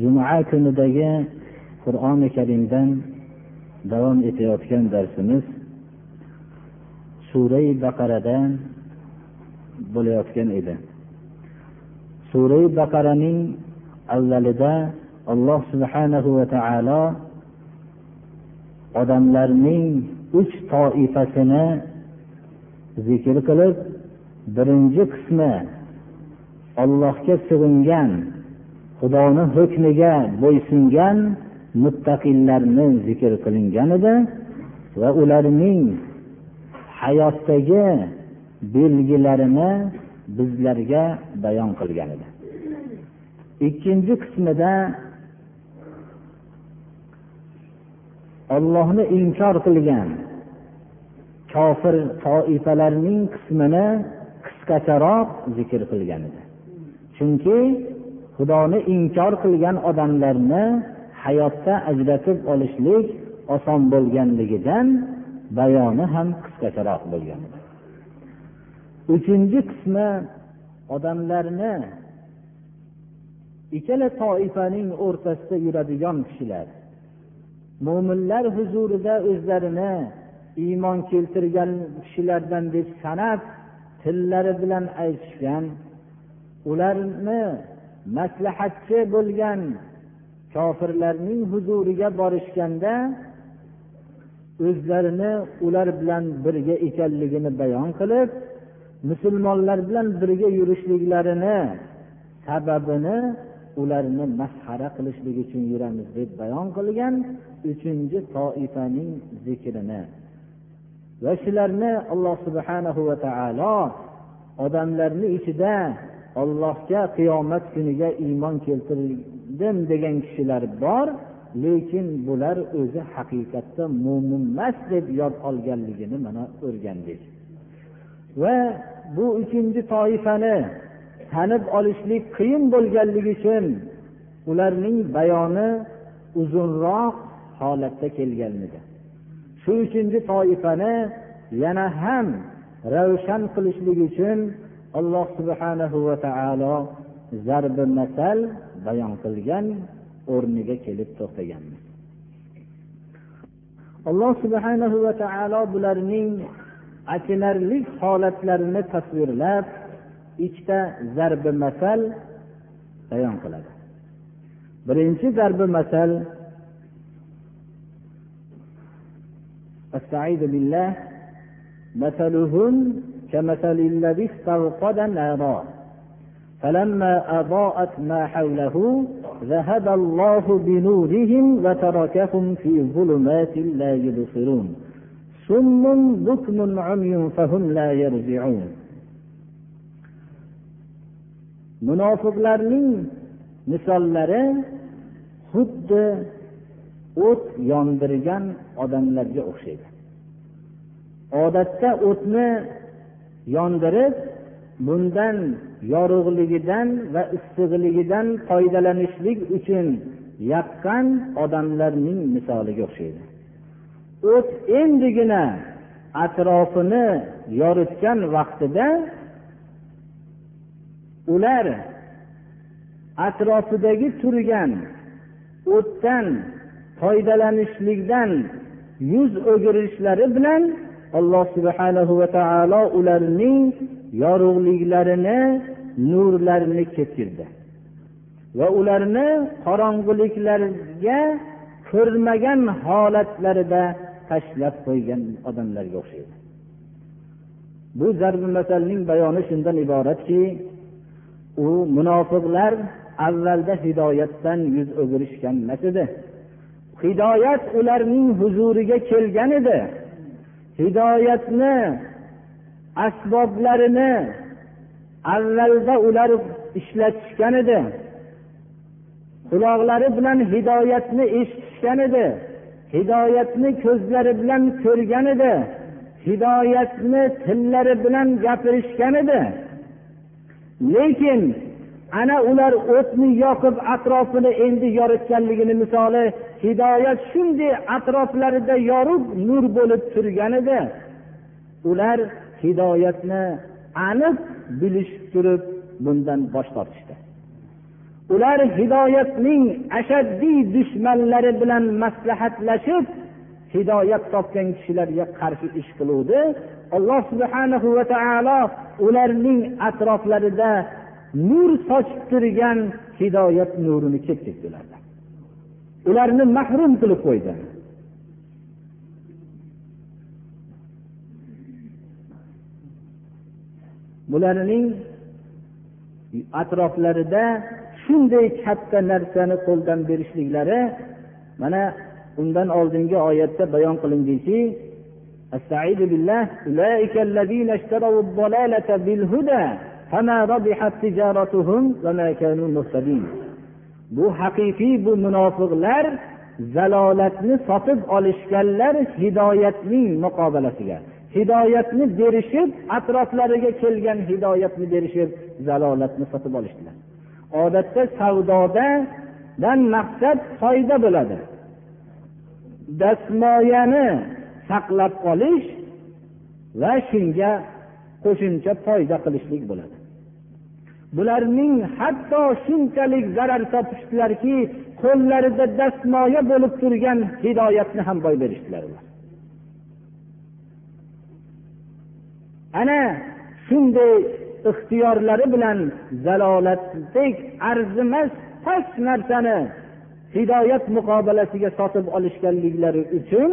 Juma kunidagi qur'oni karimdan davom etayotgan darsimiz surai baqaradan bo'layotgan edi. Surai baqaraning avvalida alloh subhanahu va taolo odamlarning uch toifasini zikr qilib birinchi qismi ollohga sig'ingan xudoni hukmiga bo'ysungan muttaqillarni zikr qilingan edi va ularning hayotdagi belgilarini bizlarga bayon qilgan edi. Ikkinchi qismida ollohni inkor qilgan kofir toifalarning qismini qisqacharoq zikr qilgan edi. Chunki xudoni inkor qilgan odamlarni hayotda ajratib olishlik oson bo'lganligidan bayoni ham qisqacharoq bo'lgan. Uchinchi qismi odamlarni ikkala toifaning o'rtasida yuradigan kishilar. Mo'minlar huzurida o'zlarini iymon keltirgan kishilardan deb sanab tillari bilan aytishgan ularni maslahatchi bo'lgan kofirlarning huzuriga borishganda o'zlarini ular bilan birga ekanligini bayon qilib musulmonlar bilan birga yurishliklarini sababini ularni masxara qilishlik uchun yuramiz deb bayon qilgan uchinchi toifaning zikrini. Va shularni alloh subhanahu va taolo odamlarni ichida ollohga qiyomat kuniga iymon keltirdim degan kishilar bor lekin bular o'zi haqiqatda mo'minmas deb yod olganligini mana o'rgandik. Va bu uchinchi toifani tanib olishlik qiyin bo'lganligi uchun ularning bayoni uzunroq holatda kelganligi. Shu uchinchi toifani yana ham ravshan qilishlik uchun alloh subhanahu va taolo zarbi masal bayon qilgan o'rniga kelib to'xtaganmiz alloh subhanahu va taolo bularning achinarli holatlarini tasvirlab ikkita zarbi masal bayon qiladi birinchi zarbi masal billah مثلهم كمثل الذي استوقد نارا فلما أضاءت ما حوله ذهب الله بنورهم وتركهم في ظلمات لا يبصرون. صم بكم عمي فهم لا يرجعون. munofiqlarning misollari xuddi o't yondirgan odamlarga o'xshaydi odatda o'tni yondirib bundan yorug'ligidan va issiqligidan foydalanishlik uchun yaqqan odamlarning misoliga o'xshaydi. O't endigina atrofini yoritgan vaqtida ular atrofidagi turgan o'tdan foydalanishlikdan yuz o'girishlari bilan alloh subhanahu va taolo ularning yorug'liklarini nurlarini ketkirdi va ularni qorong'uliklarga ko'rmagan holatlarida tashlab qo'ygan odamlarga o'xshaydi. Bu zarbi masalning bayoni shundan iboratki u munofiqlar avvalda hidoyatdan yuz o'girishgan emas edi hidoyat ularning huzuriga kelgan edi. Hidoyatni asboblarini avvalda ular ishlatishgan edi. Quloqlari bilan hidoyatni eshitishgan edi. Hidoyatni ko'zlari bilan ko'rgan edi. Hidoyatni tillari bilan gapirishgan edi. Lekin ana ular o'tni yoqib atrofini endi yoritganligini misoli hidoyat shunday atroflarida yorug' nur bo'lib turgan edi. Ular hidoyatni aniq bilishib turib bundan bosh tortishdi. Ular hidoyatning ashaddiy dushmanlari bilan maslahatlashib hidoyat topgan kishilarga qarshi ish qiluvdi. Alloh subhanahu va taolo ularning atroflarida nur sochib turgan hidoyat nurini ketkazdi ulardan ularni mahrum qilib qo'ydi bularning atroflarida shunday katta narsani qo'ldan berishliklari mana undan oldingi oyatda bayon qilindiki استعيذ بالله أولئك الذين اشتروا الضلالة بالهدى bu haqiqiy bu munofiqlar zalolatni sotib olishganlar hidoyatning muqobilasiga hidoyatni berishib atroflariga kelgan hidoyatni berishib zalolatni sotib olishdilar. Odatda savdodadan maqsad foyda bo'ladi. Dasmoyani saqlab qolish va shunga qo'shimcha foyda qilishlik bo'ladi. Bularning hatto shunchalik zarar topishdilarki qo'llarida dastmoya bo'lib turgan hidoyatni ham boy berishdilar ular. Ana shunday ixtiyorlari bilan zalolatdek arzimas past narsani hidoyat muqobalasiga sotib olishganliklari uchun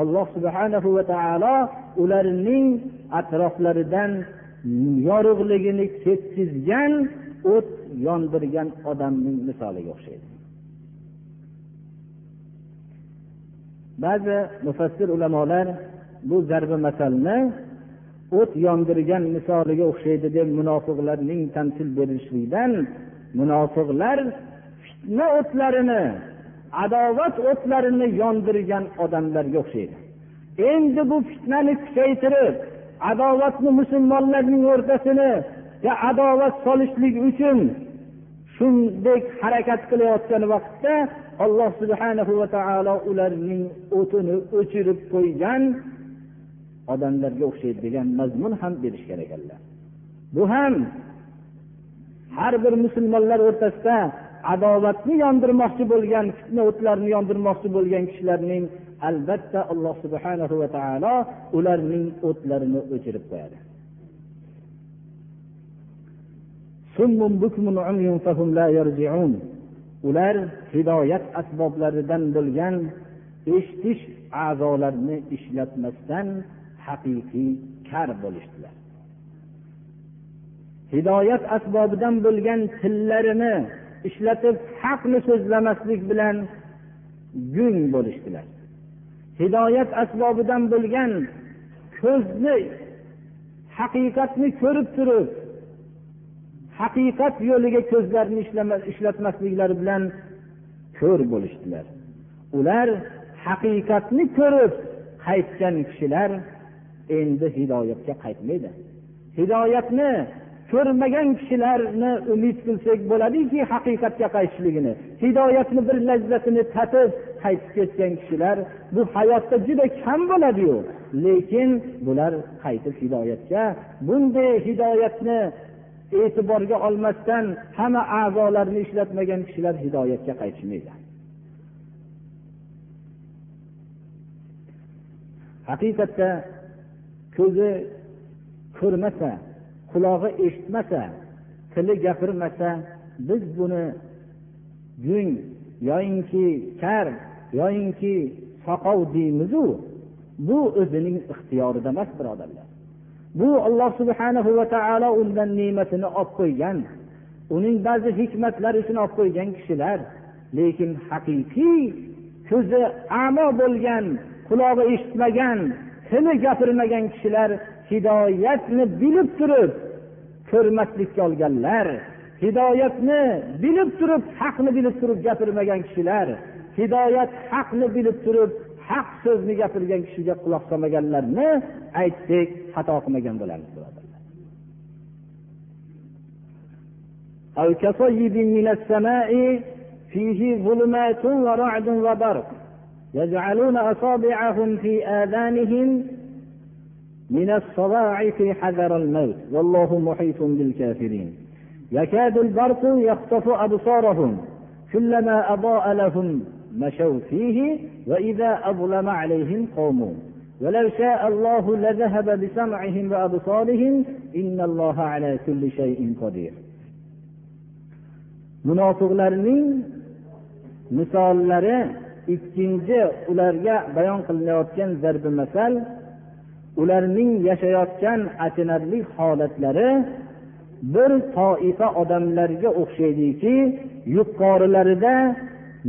alloh subhanahu va taolo ularning atroflaridan yorug'ligini ketkizgan o't yondirgan odamning misoliga o'xshaydi. Ba'zi mufassir ulamolar bu zarbi masalni o't yondirgan misoliga o'xshaydi deb munofiqlarning tamsil berishlikdan munofiqlar fitna o'tlarini adovat o'tlarini yondirgan odamlarga o'xshaydi. Endi bu fitnani kuchaytirib adovatni musulmonlarning o'rtasini adovat solishlik uchun shunday harakat qilayotgan vaqtda alloh subhanahu va taolo ularning o'tini o'chirib qo'ygan odamlarga o'xshaydi degan mazmun ham berishgan ekanlar. Bu ham har bir musulmonlar o'rtasida adovatni yondirmoqchi bo'lgan fitna o'tlarini yondirmoqchi bo'lgan kishilarning albatta alloh subhana va taolo ularning o'tlarini o'chirib qo'yadi. Ular hidoyat asboblaridan bo'lgan eshitish a'zolarini ishlatmasdan haqiqiy kar bo'lishdilar. Hidoyat asbobidan bo'lgan tillarini ishlatib haqni so'zlamaslik bilan gung bo'lishdilar. Hidoyat asbobidan bo'lgan ko'zni haqiqatni ko'rib turib haqiqat yo'liga ko'zlarini ishlatmasliklari bilan ko'r bo'lishdilar. Ular haqiqatni ko'rib qaytgan kishilar endi hidoyatga qaytmaydi. Hidoyatni ko'rmagan kishilarni umid qilsak bo'ladiki haqiqatga qaytishligini hidoyatni bir lazzatini tatib qaytib ketgan kishilar bu hayotda juda kam bo'ladiyu. Lekin bular qaytib hidoyatga bunday hidoyatni e'tiborga olmasdan hamma a'zolarini ishlatmagan kishilar hidoyatga qaytishmaydi. Haqiqatda ko'zi ko'rmasa qulog'i eshitmasa tili gapirmasa biz buni gung yoyinki kar yoyinki soqov deymizu bu o'zining ixtiyorida emas birodarlar. Bu alloh subhanahu va taolo undan ne'matini olib qo'ygan uning ba'zi hikmatlari uchun olib qo'ygan kishilar lekin haqiqiy ko'zi amo bo'lgan qulog'i eshitmagan tili gapirmagan kishilar hidoyatni bilib turib ko'rmaslikka olganlar hidoyatni bilib turib haqni bilib turib gapirmagan kishilar hidoyat haqni bilib turib haq so'zni gapirgan kishiga quloq solmaganlarni aytsak xato qilmagan bo'lamiz أو كصيب من السماء فيه ظلمات ورعد وبرق يجعلون أصابعهم في آذانهم من الصواعق حذر الموت والله محيط بالكافرين يكاد البرق يخطف أبصارهم كلما أضاء لهم مشوا فيه وإذا أظلم عليهم قوموا ولو شاء الله لذهب بسمعهم وأبصارهم إن الله على كل شيء قدير munofiqlarning misollari ikkinchi ularga bayon qilinayotgan zarbi masal ularning yashayotgan achinarli holatlari bir toifa odamlarga o'xshaydiki yuqorilarida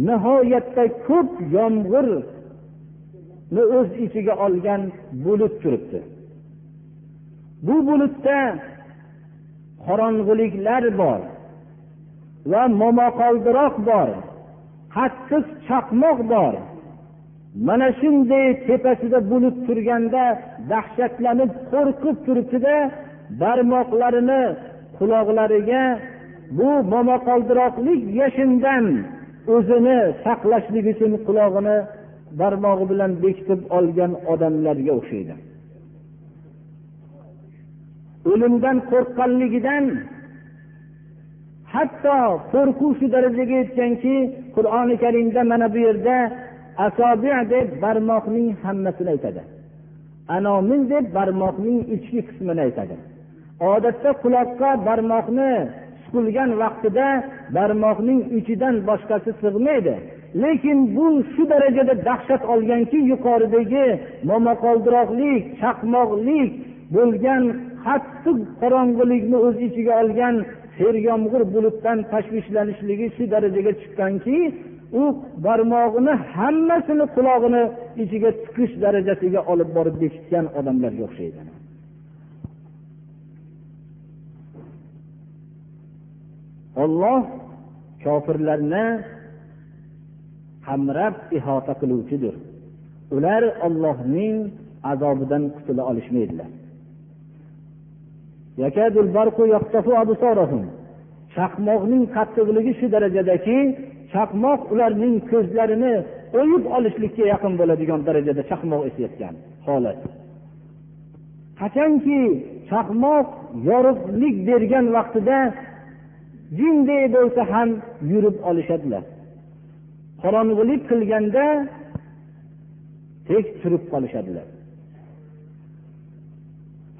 nihoyatda ko'p yomg'irni o'z ichiga olgan bulut turibdi. Bu bulutda qorong'uliklar bor va momaqoldiroq bor qattiq chaqmoq bor. Mana shunday tepasida bulut turganda dahshatlanib qo'rqib turibdida barmoqlarini quloqlariga bu momaqoldiroqlik yashindan o'zini saqlashlik uchun qulog'ini barmog'i bilan bekitib olgan odamlarga o'xshaydi. O'limdan qo'rqqanligidan hatto qo'rquv shu darajaga yetganki qur'oni karimda mana bu yerda asobi deb barmoqning hammasini aytadi. Anomin deb barmoqning ichki qismini aytadi. Odatda quloqqa barmoqni suqilgan vaqtida barmoqning uchidan boshqasi sig'maydi. Lekin bu shu darajada dahshat olganki yuqoridagi momaqoldiroqlik chaqmoqlik bo'lgan qattiq qorong'ulikni o'z ichiga olgan seryomg'ir bulutdan tashvishlanishligi shu darajaga chiqqanki u barmog'ini hammasini qulog'ini ichiga tiqish darajasiga olib borib bekitgan odamlarga o'xshaydi. Olloh kofirlarni qamrab ihota qiluvchidir. Ular ollohning azobidan qutula olishmaydilar. Chaqmoqning qattiqligi shu darajadaki chaqmoq ularning ko'zlarini o'yib olishlikka yaqin bo'ladigan darajada chaqmoq esayotgan holat. Qachonki chaqmoq yorug'lik bergan vaqtida jinday bo'lsa ham yurib olishadilar. Qorong'ulik qilganda tek turib qolishadilar.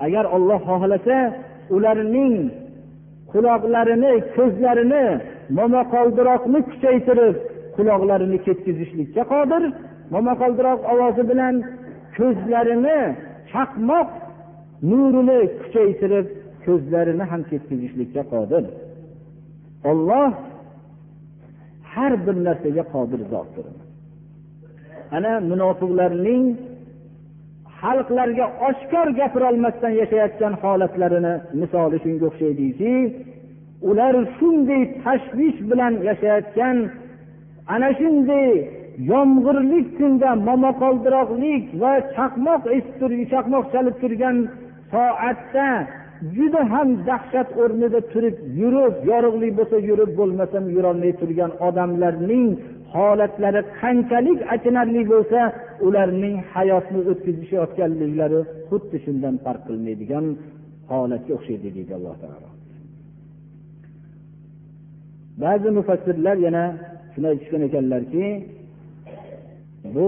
Agar olloh xohlasa ularning quloqlarini ko'zlarini momaqoldiroqni kuchaytirib quloqlarini ketkazishlikka qodir. Momaqoldiroq ovozi bilan ko'zlarini chaqmoq nurini kuchaytirib ko'zlarini ham ketkazishlikka qodir. Olloh har bir narsaga qodir zotdir ana munofiqlarning xalqlarga oshkor gapirolmasdan yashayotgan holatlarini misoli shunga o'xshaydiki ular shunday tashvish bilan yashayotgan ana shunday yomg'irli kunda momaqoldiroqlik va chaqmoq esib chaqmoq chalib turgan soatda juda ham dahshat o'rnida turib yurib yorug'lik bo'lsa yurib bo'lmasam yurolmay turgan odamlarning holatlari qanchalik achinarli bo'lsa ularning hayotni o'tkazishayotganliklari xuddi shundan farq qilmaydigan holatga o'xshaydi deydi alloh taolo. Ba'zi mufassirlar yana shuni aytishgan ekanlarki bu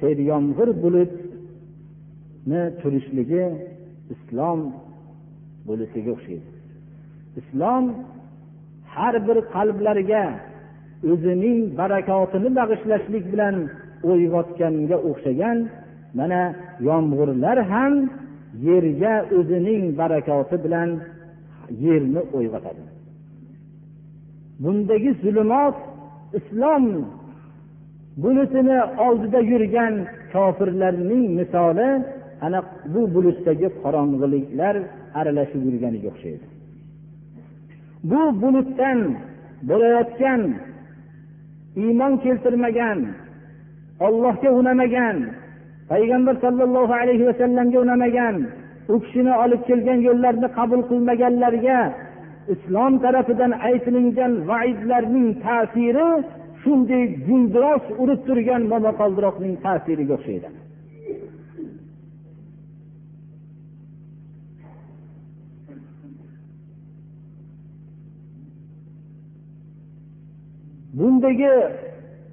seryomg'ir bulutni turishligi islom bulutiga o'xshaydi. Islom har bir qalblarga o'zining barakotini bag'ishlashlik bilan uyg'otganga o'xshagan mana yomg'irlar ham yerga o'zining barakoti bilan yerni uyg'otadi. Bundagi zulmot islom bulutini oldida yurgan kofirlarning misoli ana bu bulutdagi qorong'iliklar aralashib yurganiga o'xshaydi. Bu bulutdan bo'layotgan iymon keltirmagan ollohga unamagan payg'ambar sollallohu alayhi vasallamga unamagan u kishini olib kelgan yo'llarni qabul qilmaganlarga islom tarafidan aytilingan vaidlarning ta'siri shunday guldiroz urib turgan momaqoldiroqning ta'siriga o'xshaydi. Bundagi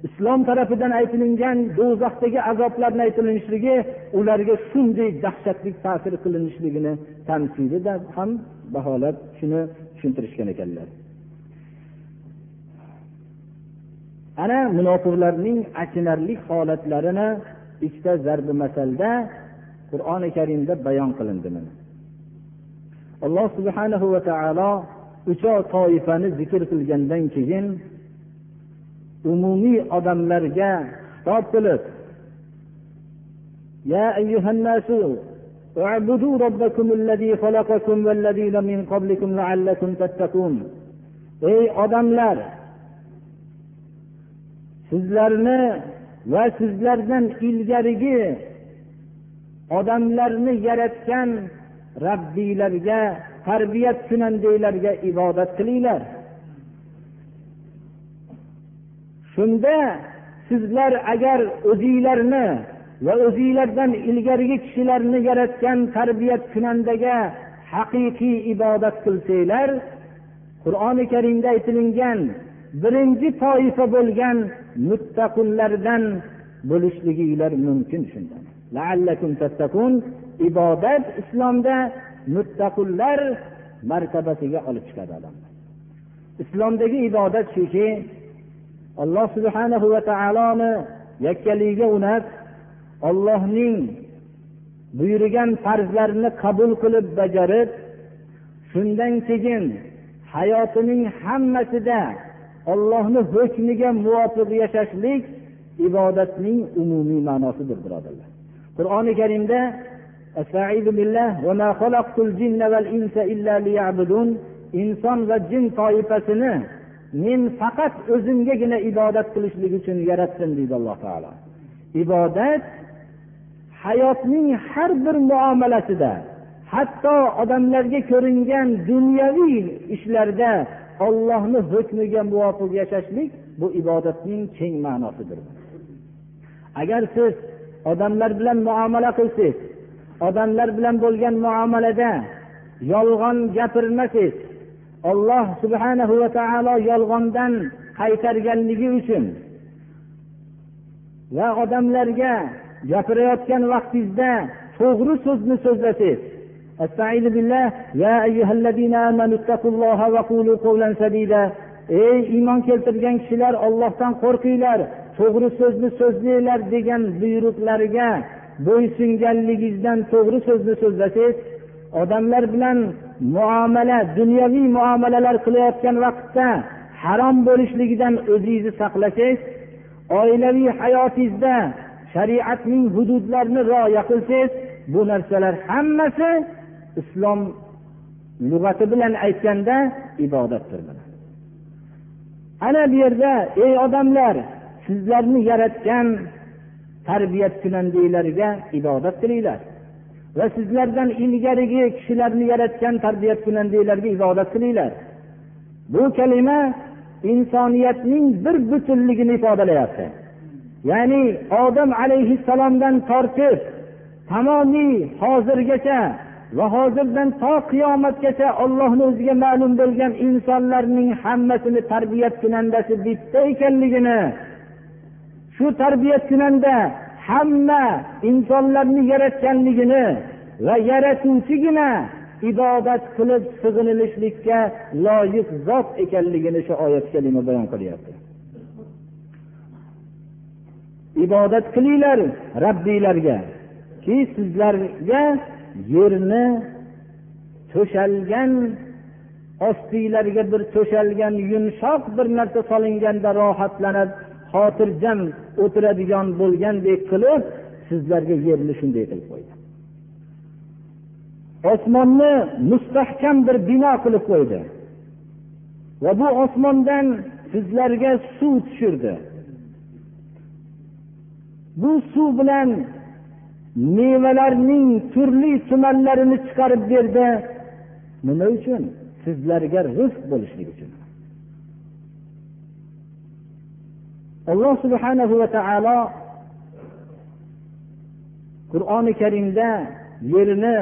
islom tarafidan aytilingan do'zaxdagi azoblarni aytilishligi ularga shunday dahshatli ta'sir qilinishligini tamsilida ham baholab shuni tushuntirishgan ekanlar. Ana munofiqlarning achinarli holatlarini ikkita zarbi masalda qur'oni karimda bayon qilindi alloh subhanahu va taolo uch toifani zikr qilgandan keyin umumiy odamlarga xitob qilib يا أيها الناس اعبدوا ربكم الذي خلقكم والذين من قبلكم لعلكم تتقون ey odamlar sizlarni va sizlardan ilgarigi odamlarni yaratgan rabbiylarga tarbiyat kunandaylarga ibodat qilinglar Shunda sizlar agar o'zinglarni va o'zinglardan ilgarigi kishilarni yaratgan tarbiyat kunandaga haqiqiy ibodat qilsanglar qur'oni karimda aytilingan birinchi toifa bo'lgan muttaqullardan bo'lishliginglar mumkin shunda ibodat islomda muttaqullar martabasiga olib chiqadi odamni islomdagi ibodat shuki alloh subhanahu va taoloni yakkaligiga unab ollohning buyurgan farzlarini qabul qilib bajarib shundan keyin hayotining hammasida ollohni hukmiga muvofiq yashashlik ibodatning umumiy ma'nosidir birodarlar. Qur'oni karimda inson va jin toifasini men faqat o'zimgagina ibodat qilishlik uchun yaratdim deydi alloh taolo. Ibodat hayotning har bir muomalasida hatto odamlarga ko'ringan dunyoviy ishlarda ollohni hukmiga muvofiq yashashlik bu ibodatning keng ma'nosidir. Agar siz odamlar bilan muomala qilsangiz odamlar bilan bo'lgan muomalada yolg'on gapirmasangiz olloh subhanahu va taolo yolg'ondan qaytarganligi uchun va odamlarga gapirayotgan vaqtingizda to'g'ri so'zni so'zlasangiz استعيذ بالله يا أيها الذين آمنوا اتقوا الله وقولوا قولا سديدا ey iymon keltirgan kishilar ollohdan qo'rqinglar to'g'ri so'zni so'zlanglar degan buyruqlarga bo'ysunganligingizdan to'g'ri so'zni so'zlasangiz odamlar bilan muomala dunyoviy muomalalar qilayotgan vaqtda harom bo'lishligidan o'zingizni saqlasangiz oilaviy hayotingizda shariatning hududlarini rioya qilsangiz bu narsalar hammasi islom lug'ati bilan aytganda ibodatdir ana bu yerda ey odamlar sizlarni yaratgan tarbiya kunandaylarga ibodat qilinglar. Va sizlardan ilgarigi kishilarni yaratgan tarbiyat kunandaylarga ibodat qilinglar. Bu kalima insoniyatning bir butunligini ifodalayapti ya'ni odam alayhissalomdan tortib tamomiy hozirgacha va hozirdan to qiyomatgacha ollohni o'ziga ma'lum bo'lgan insonlarning hammasini tarbiyat kunandasi bitta ekanligini shu tarbiyat kunanda hamma insonlarni yaratganligini va yaratuvchigina ibodat qilib sig'inilishlikka loyiq zot ekanligini shu oyat kalima bayon qilyapti. Ibodat qilinglar rabbiylarga ki sizlarga yerni to'shalgan ostinglarga bir to'shalgan yumshoq bir narsa solinganda rohatlanib xotirjam o'tiradigan bo'lgandek qilib sizlarga yerni shunday qilib qo'ydi. Osmonni mustahkam bir bino qilib qo'ydi. Va bu osmondan sizlarga suv tushirdi. Bu suv bilan mevalarning turli tumanlarini chiqarib berdi. Nima uchun? Sizlarga rizq bo'lishligi uchun. Alloh subhanahu va taolo qur'oni karimda yerni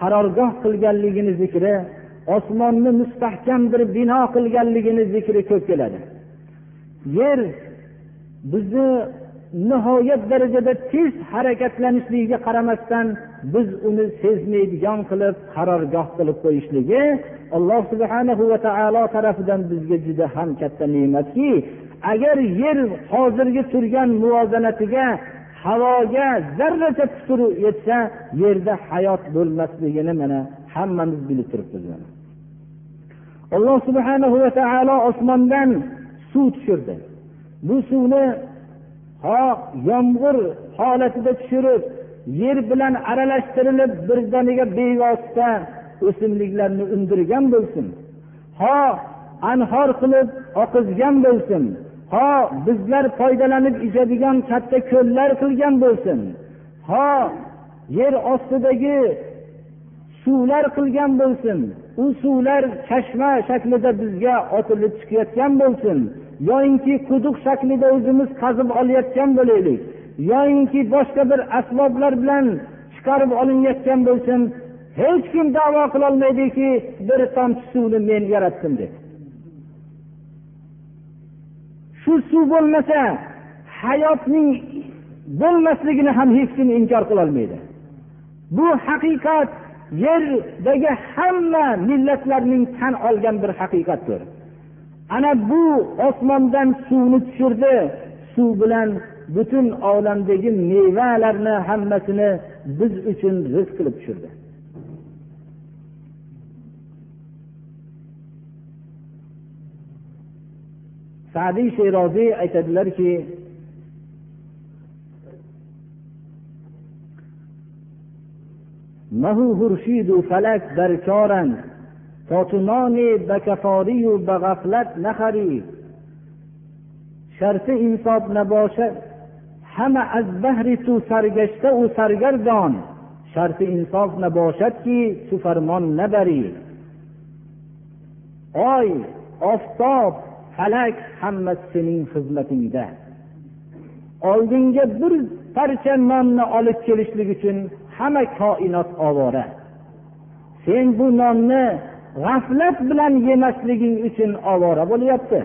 qarorgoh qilganligini zikri osmonni mustahkam bir bino qilganligini zikri ko'p keladi. Yer bizni nihoyat darajada tez harakatlanishligiga qaramasdan biz uni sezmaydigan qilib qarorgoh qilib qo'yishligi alloh subhanahu va taolo tarafidan bizga juda ham katta ne'matki agar yer hozirgi turgan muvozanatiga havoga zarracha putur yetsa yerda hayot bo'lmasligini mana hammamiz bilib turibmiz alloh subhanahu va taolo osmondan suv tushirdi. Bu suvni ho yomg'ir holatida tushirib yer bilan aralashtirilib birdaniga bevosita o'simliklarni undirgan bo'lsin. Ho anhor qilib oqizgan bo'lsin. Ho bizlar foydalanib ichadigan katta ko'llar qilgan bo'lsin. Ho yer ostidagi suvlar qilgan bo'lsin. U suvlar chashma shaklida bizga otilib chiqayotgan bo'lsin. Yoyinki quduq shaklida o'zimiz qazib olayotgan bo'laylik. Yoyinki boshqa bir asboblar bilan chiqarib olinayotgan bo'lsin. Hech kim davo qilolmaydiki bir tomchi suvni men yaratdim deb. Shu suv bo'lmasa hayotning bo'lmasligini ham hech kim inkor qilolmaydi. Bu haqiqat yerdagi hamma millatlarning tan olgan bir haqiqatdir. Ana bu osmondan suvni tushirdi. Suv bilan butun olamdagi mevalarni hammasini biz uchun rizq qilib tushirdi. sadiy sheroziy aytadilarki مهو هرشید و فلک در کارند تا تو نان بکفاری و به غفلت نخری شرط انصاف نباشد همه از بهر تو سرگشته و سرگردان شرط انصاف نباشد که تو فرمان نبری آی آفتاب falak hammasi sening xizmatingda. Oldinga bir parcha nonni olib kelishlik uchun hamma koinot ovora. Sen bu nonni g'aflat bilan yemasliging uchun ovora bo'lyapti.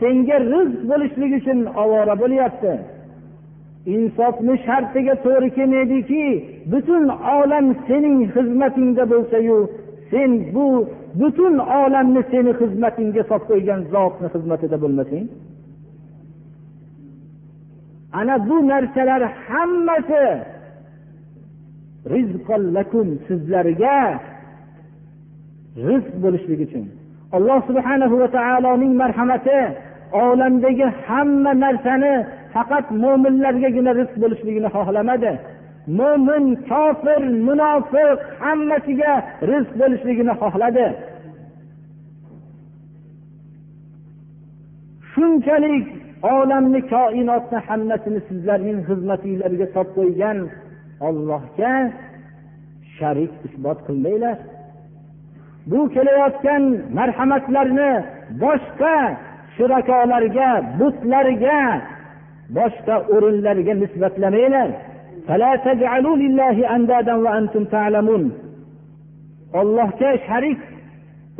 Senga rizq bo'lishligi uchun ovora bo'lyapti. Insofni shartiga to'g'ri kelmaydiki butun olam sening xizmatingda bo'lsayu sen bu butun olamni seni xizmatingga solib qo'ygan zotni xizmatida bo'lmasang? Ana bu narsalar hammasi sizlarga rizq bo'lishligi uchun. Alloh subhanahu va taoloning marhamati olamdagi hamma narsani faqat mo'minlargagina rizq bo'lishligini xohlamadi. Mo'min kofir munofiq hammasiga rizq bo'lishligini xohladi. Shunchalik olamni koinotni hammasini sizlarning xizmatinglarga solib qo'ygan ollohga sharik isbot qilmanglar. Bu kelayotgan marhamatlarni boshqa shurakolarga butlarga boshqa o'rinlarga nisbatlamanglar. Ollohga sharik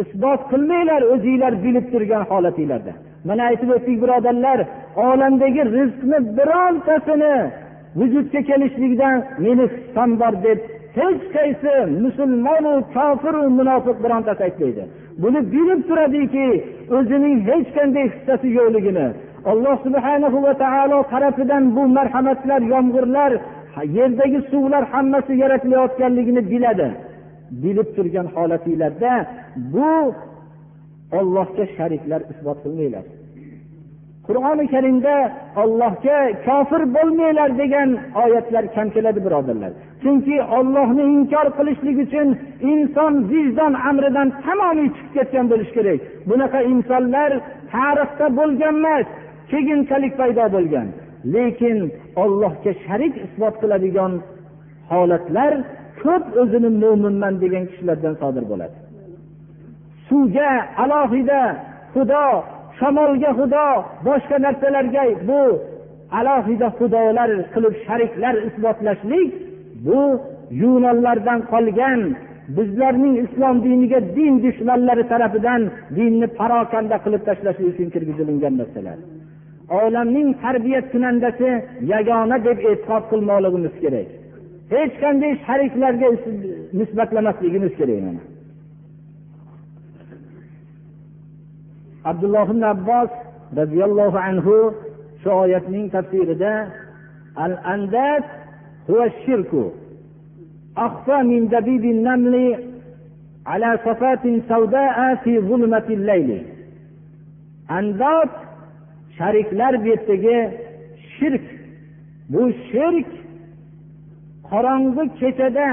isbot qilmanglar o'zinglar bilib turgan holatinglarda. Mana aytib o'tdik birodarlar olamdagi rizqni birontasini vujudga kelishligidan meni hissam bor deb hech qaysi musulmonu kofiru munofiq birontasi aytmaydi. Buni bilib turadiki o'zining hech qanday hissasi yo'qligini alloh subhanahu va taolo tarafidan bu marhamatlar yomg'irlar yerdagi suvlar hammasi yaratilayotganligini biladi. Bilib turgan holatinglarda bu ollohga shariklar isbot qilmanglar. Qur'oni karimda ollohga kofir bo'lmanglar degan oyatlar kam keladi birodarlar. Chunki ollohni inkor qilishlik uchun inson vijdon amridan tamomiy chiqib ketgan bo'lishi kerak. Bunaqa insonlar tarixda bo'lgan emas keyinchalik paydo bo'lgan. Lekin ollohga sharik isbot qiladigan holatlar ko'p o'zini mo'minman degan kishilardan sodir bo'ladi. Suvga alohida xudo shamolga xudo boshqa narsalarga bu alohida xudolar qilib shariklar isbotlashlik bu yunonlardan qolgan bizlarning islom diniga din dushmanlari tarafidan dinni parokanda qilib tashlashlik uchun kirgizilingan narsalar. olamning tarbiyat kunandasi yagona deb e'tiqod qilmoqligimiz kerak hech qanday shariklarga nisbatlamasligimiz kerak mana abdulloh ibn abbos roziyallohu anhu shu oyatning tafsirida al andat huwa shirku أخفى من دبيب النمل على صفات سوداء في ظلمة الليل andod shariklar bu yerdagi shirk. Bu shirk qorong'i kechada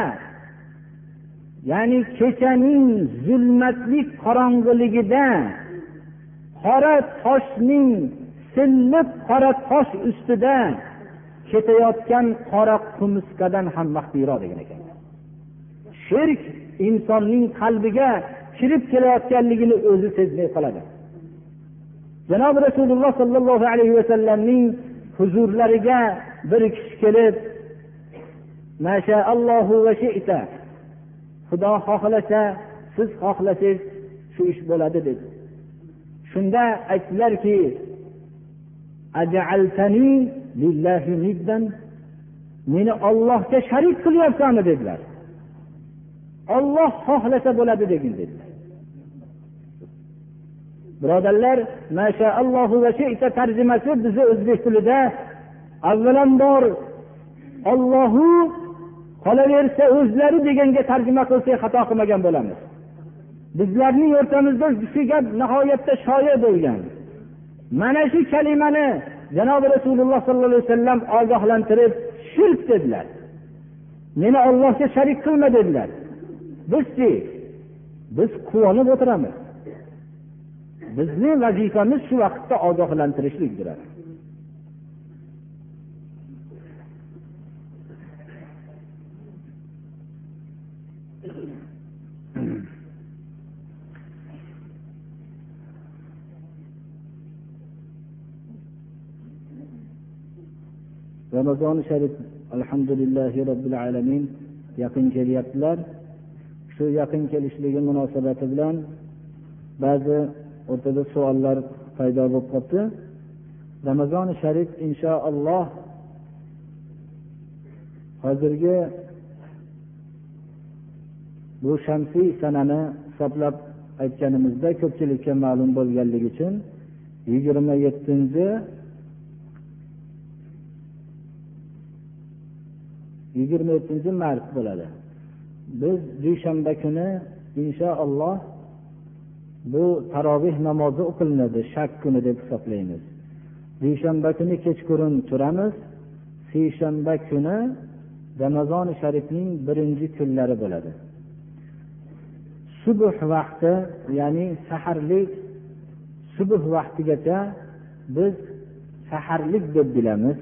ya'ni kechaning zulmatli qorong'iligida qora toshning silliq qora tosh ustida ketayotgan qora qumursqadan ham maxfiyroq degan ekan. Shirk insonning qalbiga kirib kelayotganligini o'zi sezmay qoladi. Janobi rasululloh sollallohu alayhi vasallamning huzurlariga bir kishi kelib xudo xohlasa siz xohlasangiz shu ish bo'ladi dedi. Shunda aytdilarki meni ollohga sharik qilyapsanmi? dedilar. Olloh xohlasa bo'ladi degin dedilar. Birodarlar tarjimasi bizni o'zbek tilida avvalambor ollohu qolaversa o'zlari deganga tarjima qilsak xato qilmagan bo'lamiz. Bizlarning o'rtamizda shu gap nihoyatda shoya bo'lgan. Mana shu kalimani janobi rasululloh sollallohu alayhi vasallam ogohlantirib shirk dedilar. Meni ollohga sharik qilma dedilar. Bizchi biz quvonib o'tiramiz. Bizni vazifamiz shu vaqtda ogohlantirishlikdir ramazoni sharif alhamdulillahi robbil alamin yaqin kelyaptilar. Shu yaqin kelishligi munosabati bilan ba'zi o'rtada savollar paydo bo'lib qolibdi. Ramazoni sharif inshaalloh hozirgi bu shamsiy sanani hisoblab aytganimizda ko'pchilikka ma'lum bo'lganligi uchun yigirma yettinchi yigirma yettinchi mart bo'ladi. Biz dushanba kuni inshaalloh bu taroveh namozi o'qilinadi shak kuni deb hisoblaymiz. Dushanba kuni kechqurun turamiz. Seshanba kuni ramazoni sharifning birinchi kunlari bo'ladi. Subh vaqti ya'ni saharlik subh vaqtigacha biz saharlik deb bilamiz.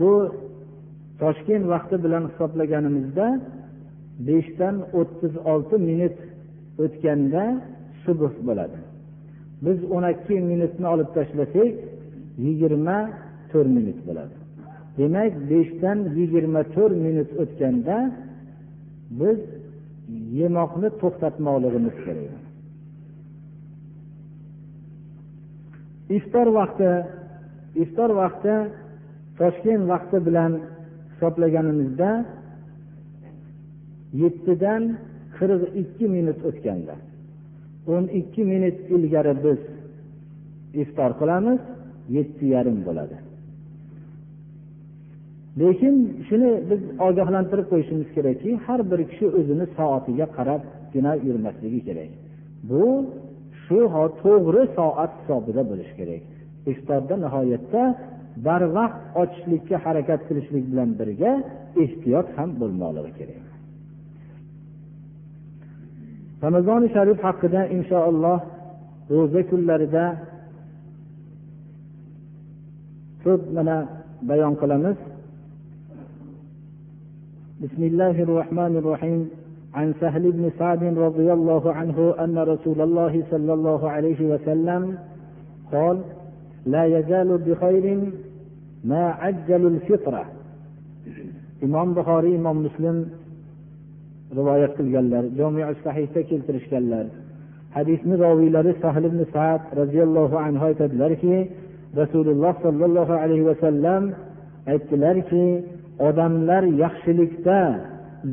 Bu toshkent vaqti bilan hisoblaganimizda beshdan o'ttiz olti minut o'tganda subuh bo'ladi. Biz o'n ikki minutni olib tashlasak yigirma to'rt minut bo'ladi. Demak beshdan yigirma to'rt minut o'tganda biz yemoqni to'xtatmoqligimiz kerak. Iftor vaqti iftor vaqti toshkent vaqti bilan hisoblaganimizda yettidan qirq ikki minut o'tganda. o'n ikki minut ilgari biz iftor qilamiz yetti yarim bo'ladi. Lekin shuni biz ogohlantirib qo'yishimiz kerakki har bir kishi o'zini soatiga qarabgina yurmasligi kerak. Bu shu to'g'ri soat hisobida bo'lishi kerak. Iftorda nihoyatda barvaqt ochishlikka harakat qilishlik bilan birga ehtiyot ham bo'lmoqligi kerak. Ramazoni sharif haqida inshaalloh ro'za kunlarida ko'p mana bayon qilamiz. بسم الله الرحمن الرحيم عن سهل بن سعد رضي الله عنه أن رسول الله صلى الله عليه وسلم قال لا يزال بخير ما عجل الفطرة إمام بخاري إمام مسلم rivoyat qilganlar sahihda keltirishganlar. Hadisni roviylari sahl ibn saad roziyallohu anhu aytadilarki rasululloh sollallohu alayhi vasallam aytdilarki odamlar yaxshilikda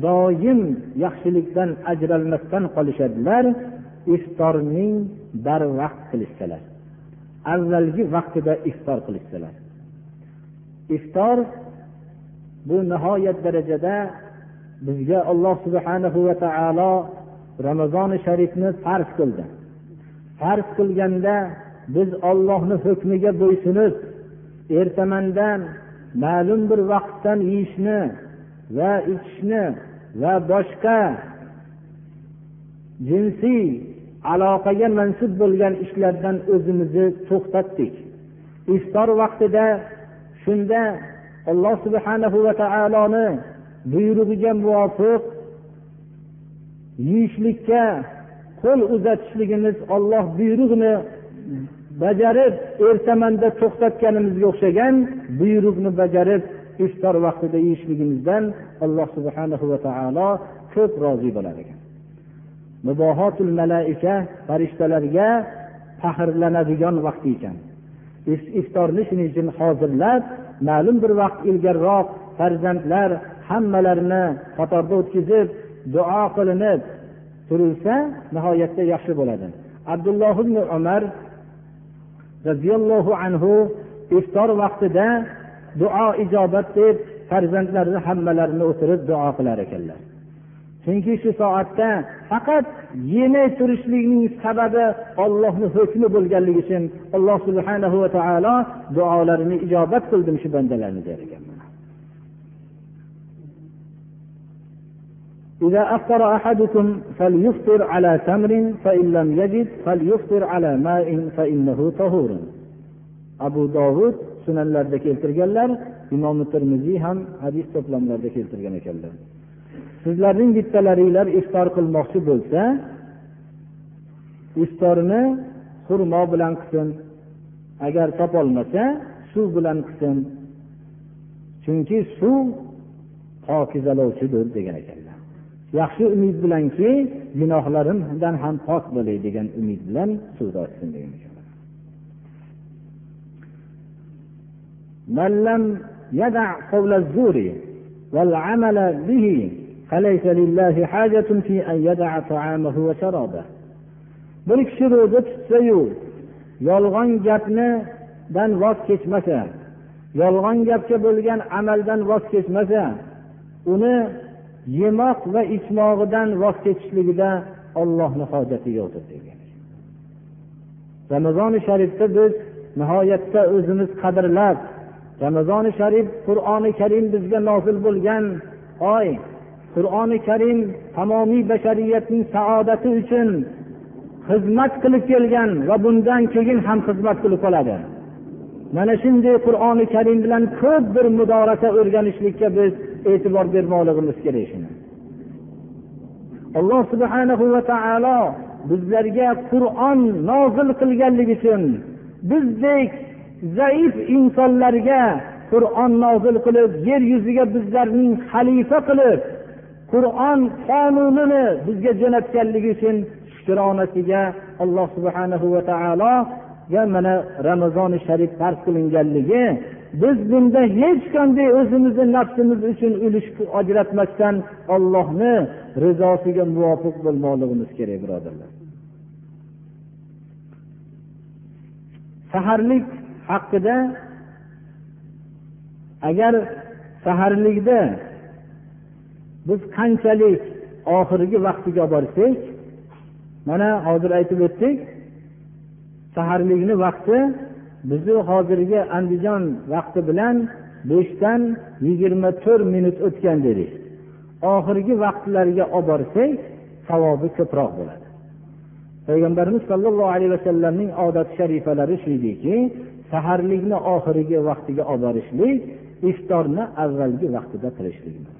doim yaxshilikdan ajralmasdan qolishadilar iftorning barvaqt qilishsalar. Avvalgi vaqtida iftor qilishsalar. Iftor bu nihoyat darajada bizga alloh subhanahu va taolo ramazoni sharifni farz qildi. Farz qilganda biz ollohni hukmiga bo'ysunib ertamandan ma'lum bir vaqtdan yeyishni va ichishni va boshqa jinsiy aloqaga mansub bo'lgan ishlardan o'zimizni to'xtatdik. Iftor vaqtida shunda alloh subhanahu va taoloni buyrug'iga muvofiq yeyishlikka qo'l uzatishligimiz olloh buyrug'ini bajarib ertamanda to'xtatganimizga o'xshagan buyruqni bajarib iftor vaqtida yeyishligimizdan alloh subhana va taolo ko'p rozi bo'lar ekan. Mubohotul malaika farishtalarga faxrlanadigan vaqt ekan. Iftorni shuning uchun hozirlab ma'lum bir vaqt ilgariroq farzandlar hammalarini qatorda o'tkazib duo qilinib turilsa nihoyatda yaxshi bo'ladi. Abdulloh ibn umar roziyallohu anhu iftor vaqtida duo ijobat deb farzandlarini hammalarini o'tirib duo qilar ekanlar. Chunki shu soatda faqat yemay turishlikning sababi ollohni hukmi bo'lganligi uchun alloh subhanahu va taolo duolarini ijobat qildim shu bandalarni der ekanlar إذا أفطر أحدكم فليفطر على تمر فإن لم يجد فليفطر على ماء فإنه طهور أبو داود sunanlarda keltirganlar imom termiziy ham hadis to'plamlarida keltirgan ekanlar sizlarning bittalaringlar iftor qilmoqchi bo'lsa iftorni xurmo bilan qilsin agar topolmasa suv bilan qilsin chunki suv pokizalovchidir degan ekanlar yaxshi umid bilanki gunohlarimdan ham pok bo'lay degan umid bilan suvda ochsin degan ekan من لم يدع قول الزور والعمل به فليس لله حاجة في أن يدع طعامه وشرابه bir kishi ro'za tutsayu yolg'on gapnidan voz kechmasa yolg'on gapga bo'lgan amaldan voz kechmasa uni yemoq va ichmog'idan voz kechishligida ollohni hojati yo'qdir degan. Ramazoni sharifda biz nihoyatda o'zimiz qadrlab ramazoni sharif qur'oni karim bizga nozil bo'lgan oy qur'oni karim tamomiy bashariyatning saodati uchun xizmat qilib kelgan va bundan keyin ham xizmat qilib qoladi. Mana shunday qur'oni karim bilan ko'p bir mudorasa o'rganishlikka biz e'tibor bermoqligimiz kerak shuni alloh subhanahu va taolo bizlarga qur'on nozil qilganligi uchun bizdek zaif insonlarga qur'on nozil qilib yer yuziga bizlarning xalifa qilib qur'on qonunini bizga jo'natganligi uchun shukronasiga alloh subhanahu va taologa mana ramazoni sharif farz qilinganligi biz bunda hech qanday o'zimizni nafsimiz uchun ulush ajratmasdan ollohni rizosiga muvofiq bo'lmoqligimiz kerak birodarlar. Saharlik haqida agar saharlikda biz qanchalik oxirgi vaqtiga borsak mana hozir aytib o'tdik saharlikni vaqti bizni hozirgi andijon vaqti bilan beshdan yigirma to'rt minut o'tgan dedik. Oxirgi vaqtlarga olib borsak savobi ko'proq bo'ladi. Payg'ambarimiz sollallohu alayhi vasallamning odati sharifalari shu ediki saharlikni oxirgi vaqtiga olib borishlik iftorni avvalgi vaqtida qilishlik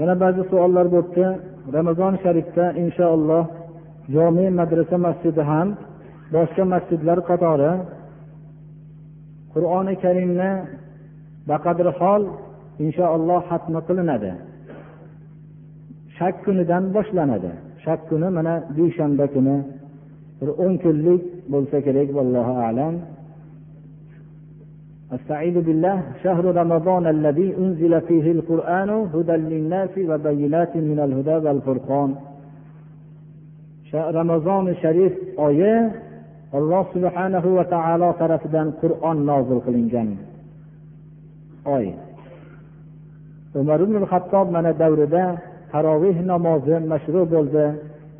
yana ba'zi savollar bo'libdi. Ramazon sharifda inshaalloh jome madrasa masjidi ham boshqa masjidlar qatori qur'oni karimni baqadri hol inshaalloh hatmi qilinadi. Shak kunidan boshlanadi. Shak kuni mana dushanba kuni bir o'n kunlik bo'lsa kerak vallohu alam. استعيذ بالله شهر رمضان الذي أنزل فيه القرآن هدى للناس وبينات من الهدى والفرقان ramazon sharif oyi alloh subhanahu va taolo tarafidan qur'on nozil qilingan oy umar ibn hattob mana davrida taroveh namozi mashru bo'ldi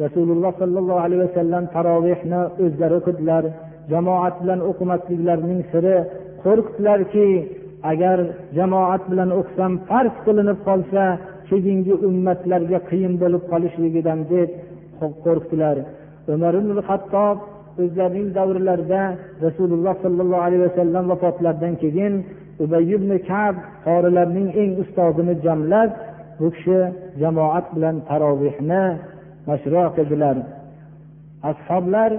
rasululloh sollallohu alayhi vasallam tarovehni o'zlari o'qidilar jamoat bilan o'qimasliklarining siri qo'rqdilarki agar jamoat bilan o'qisam farq qilinib qolsa keyingi ummatlarga qiyin bo'lib qolishligidan deb qo'rqdilar. Umar ibn hattob o'zlarining davrlarida rasululloh sollallohu alayhi vasallam vafotlaridan keyin ubay ibn kab qorilarning eng ustozini jamlab bu kishi jamoat bilan tarovehni mashru qildilar ashoblar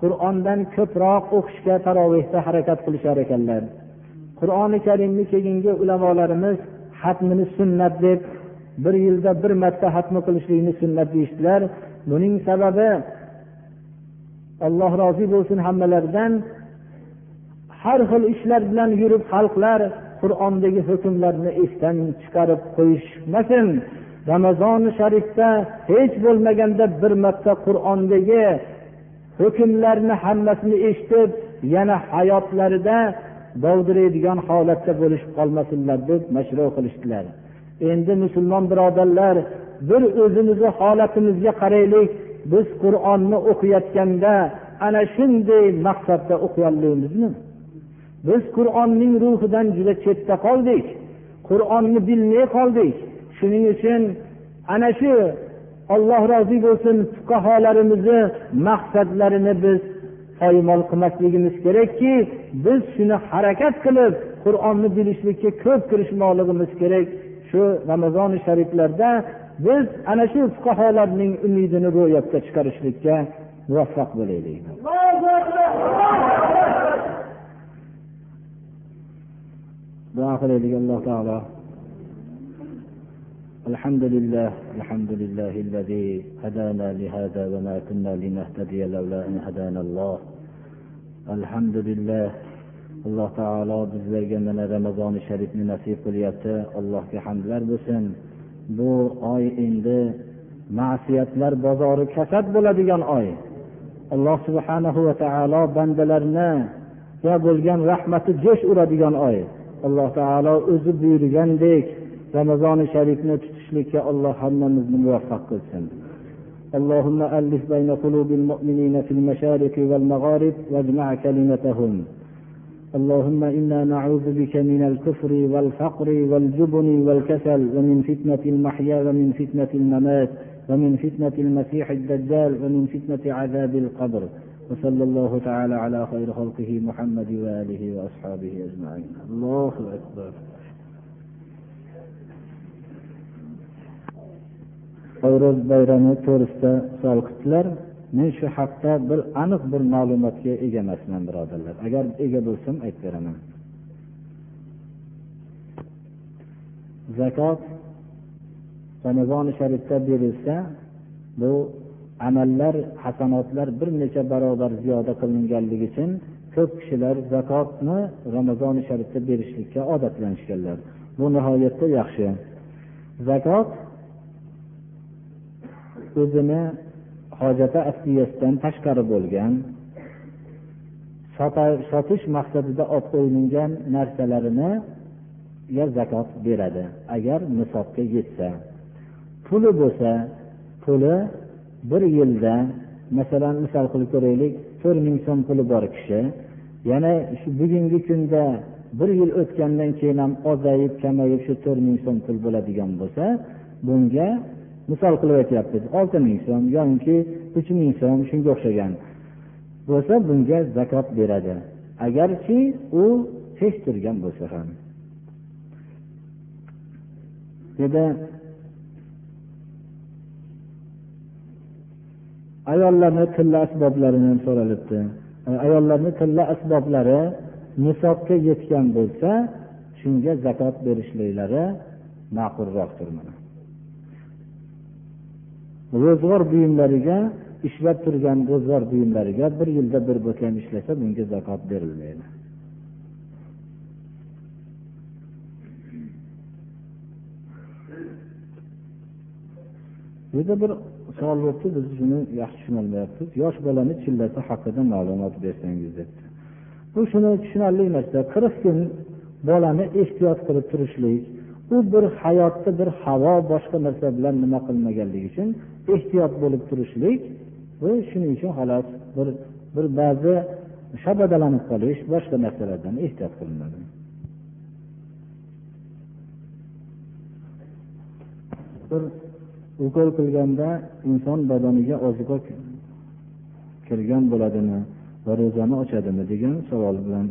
qur'ondan ko'proq o'qishga tarovehda harakat qilishar ekanlar. Qur'oni karimni keyingi ulamolarimiz hatmini sunnat deb bir yilda bir marta hatmi qilishlikni sunnat deyishdilar. Buning sababi alloh rozi bo'lsin hammalaridan har xil ishlar bilan yurib xalqlar qur'ondagi hukmlarni esdan chiqarib qo'yishmasin. Ramazoni sharifda hech bo'lmaganda bir marta qur'ondagi hukmlarni hammasini eshitib yana hayotlarida dovdiraydigan holatda bo'lishib qolmasinlar deb mashru qilishdilar. Endi musulmon birodarlar bir o'zimizni holatimizga qaraylik. Biz qur'onni o'qiyotganda ana shunday maqsadda o'qiyolmaymizmi biz qur'onning ruhidan juda chetda qoldik. Qur'onni bilmay qoldik. Shuning uchun ana shu alloh rozi bo'lsin fuqarolarimizni maqsadlarini biz poymol qilmasligimiz kerakki biz shuni harakat qilib qur'onni bilishlikka ko'p kirishmoqligimiz kerak shu ramazoni shariflarda biz ana shu fuqarolarning umidini ro'yobga chiqarishlikka muvaffaq bo'laylik. Duo qilaylik alloh taolo. الحمد لله الحمد لله الذي هدانا لهذا وما كنا لنهتدي لولا أن هدانا الله الحمد لله alloh taolo bizlarga mana ramazoni sharifni nasib qilyapti. Allohga hamdlar bo'lsin. Bu oy endi ma'siyatlar bozori kasad bo'ladigan oy. Alloh subhanahu va taolo bandalarni bo'lgan rahmati jo'sh uradigan oy. Alloh taolo o'zi buyurgandek ramazoni sharifni tutishlikka alloh hammamizni muvaffaq qilsin اللهم ألف بين قلوب المؤمنين في المشارق والمغارب واجمع كلمتهم. اللهم إنا نعوذ بك من الكفر والفقر والجبن والكسل ومن فتنة المحيا ومن فتنة الممات ومن فتنة المسيح الدجال ومن فتنة عذاب القبر. وصلى الله تعالى على خير خلقه محمد وآله وأصحابه أجمعين. الله أكبر. Navro'z bayrami to'g'risida savol qildilar men shu haqda bir aniq bir ma'lumotga ega emasman birodarlar. Agar ega bo'lsam aytib beraman. Zakot ramazoni sharifda berilsa bu amallar hasanotlar bir necha barobar ziyoda qilinganligi uchun ko'p kishilar zakotni ramazoni sharifda berishlikka odatlanishganlar. Bu nihoyatda yaxshi. Zakot o'zini hojati asliyasidan tashqari bo'lgan sotish maqsadida olib qo'yilgan narsalarini zakot beradi agar nisobga yetsa. Puli bo'lsa puli bir yilda masalan misol qilib ko'raylik to'rt ming so'm puli bor kishi yana shu bugungi kunda bir yil o'tgandan keyin ham ozayib kamayib shu to'rt ming so'm pul bo'ladigan bo'lsa bunga misol qilib aytyapti olti ming so'm yoki uch ming so'm shunga o'xshagan bo'lsa bunga zakot beradi. Agarki u hech turgan bo'lsa ham. Dedi ayollarni tilla asboblarini so'ralibdi. E, ayollarni tilla asboblari nisobga yetgan bo'lsa shunga zakot berishliklari ma'qulroqdir mana. Ro'zg'or buyumlariga ishlab turgan ro'zg'or buyumlariga bir yilda bir bo'kam ishlasa bunga zakot berilmaydi. Bu yerda bir savol bo'libdi biz shuni yaxshi tushunolmayapmiz. Yosh bolani chillasi haqida ma'lumot bersangiz debdi. Bu shuni tushunarli narsa qirq kun bolani ehtiyot qilib turishlik u bir hayotda bir havo boshqa narsa bilan nima qilmaganligi uchun ehtiyot bo'lib turishlik bu shuning uchun xolos bir bir ba'zi shabadalanib qolish boshqa narsalardan ehtiyot qilinadi. Bir ukol qilganda inson badaniga oziqa kirgan bo'ladimi va ro'zani ochadimi degan savol bilan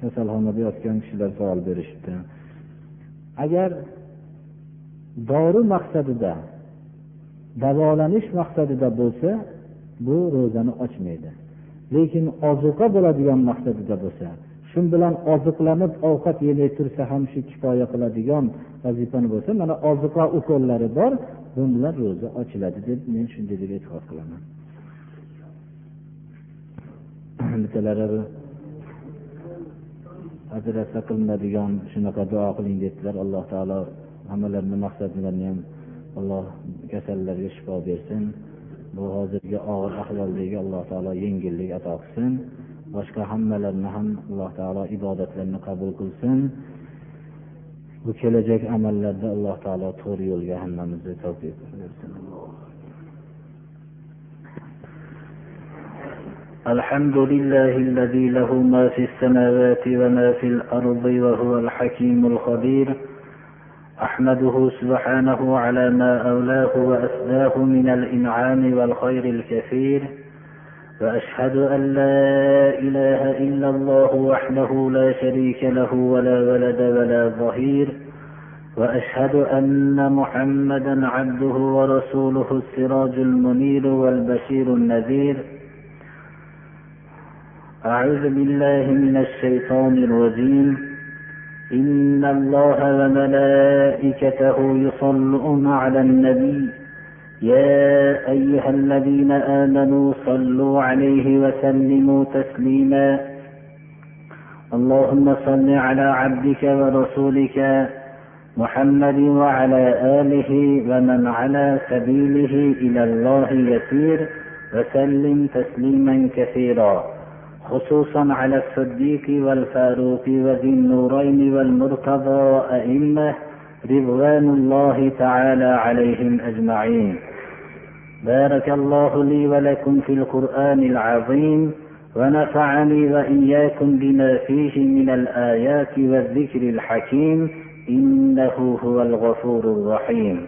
kasalxonada yotgan kishilar savol berishibdi. Agar dori maqsadida davolanish maqsadida bo'lsa bu ro'zani ochmaydi. Lekin ozuqa bo'ladigan maqsadida bo'lsa shu bilan oziqlanib ovqat yemay tursa ham shu kifoya qiladigan vazifani bo'lsa mana oziqa ukollari bor bu bilan ro'za ochiladi deb men shunday deb e'tiqod qilaman. Bittalari operatsiya qilinadigan shunaqa duo qiling dedilar. Alloh taolo hammalarini maqsadlarini ham alloh kasallarga shifo bersin. Bu hozirgi og'ir ahvoldagi alloh taolo yengillik ato qilsin. Boshqa hammalarni ham alloh taolo ibodatlarini qabul qilsin. Bu kelajak amallarda alloh taolo to'g'ri yo'lga hammamizni tavfiq bersin الحمد لله الذي له ما في السماوات وما في الأرض وهو الحكيم الخبير. أحمده سبحانه على ما أولاه وأسداه من الإنعام والخير الكثير. وأشهد أن لا إله إلا الله وحده لا شريك له ولا ولد ولا ظهير. وأشهد أن محمدا عبده ورسوله السراج المنير والبشير النذير. أعوذ بالله من الشيطان الرجيم. إن الله وملائكته يصلون على النبي. يا أيها الذين آمنوا صلوا عليه وسلموا تسليما. اللهم صل على عبدك ورسولك محمد وعلى آله ومن على سبيله إلى الله يسير. وسلم تسليما كثيرا. خصوصا على الصديق والفاروق وذي النورين والمرتضى وأئمة رضوان الله تعالى عليهم أجمعين. بارك الله لي ولكم في القرآن العظيم ونفعني وإياكم بما فيه من الآيات والذكر الحكيم إنه هو الغفور الرحيم.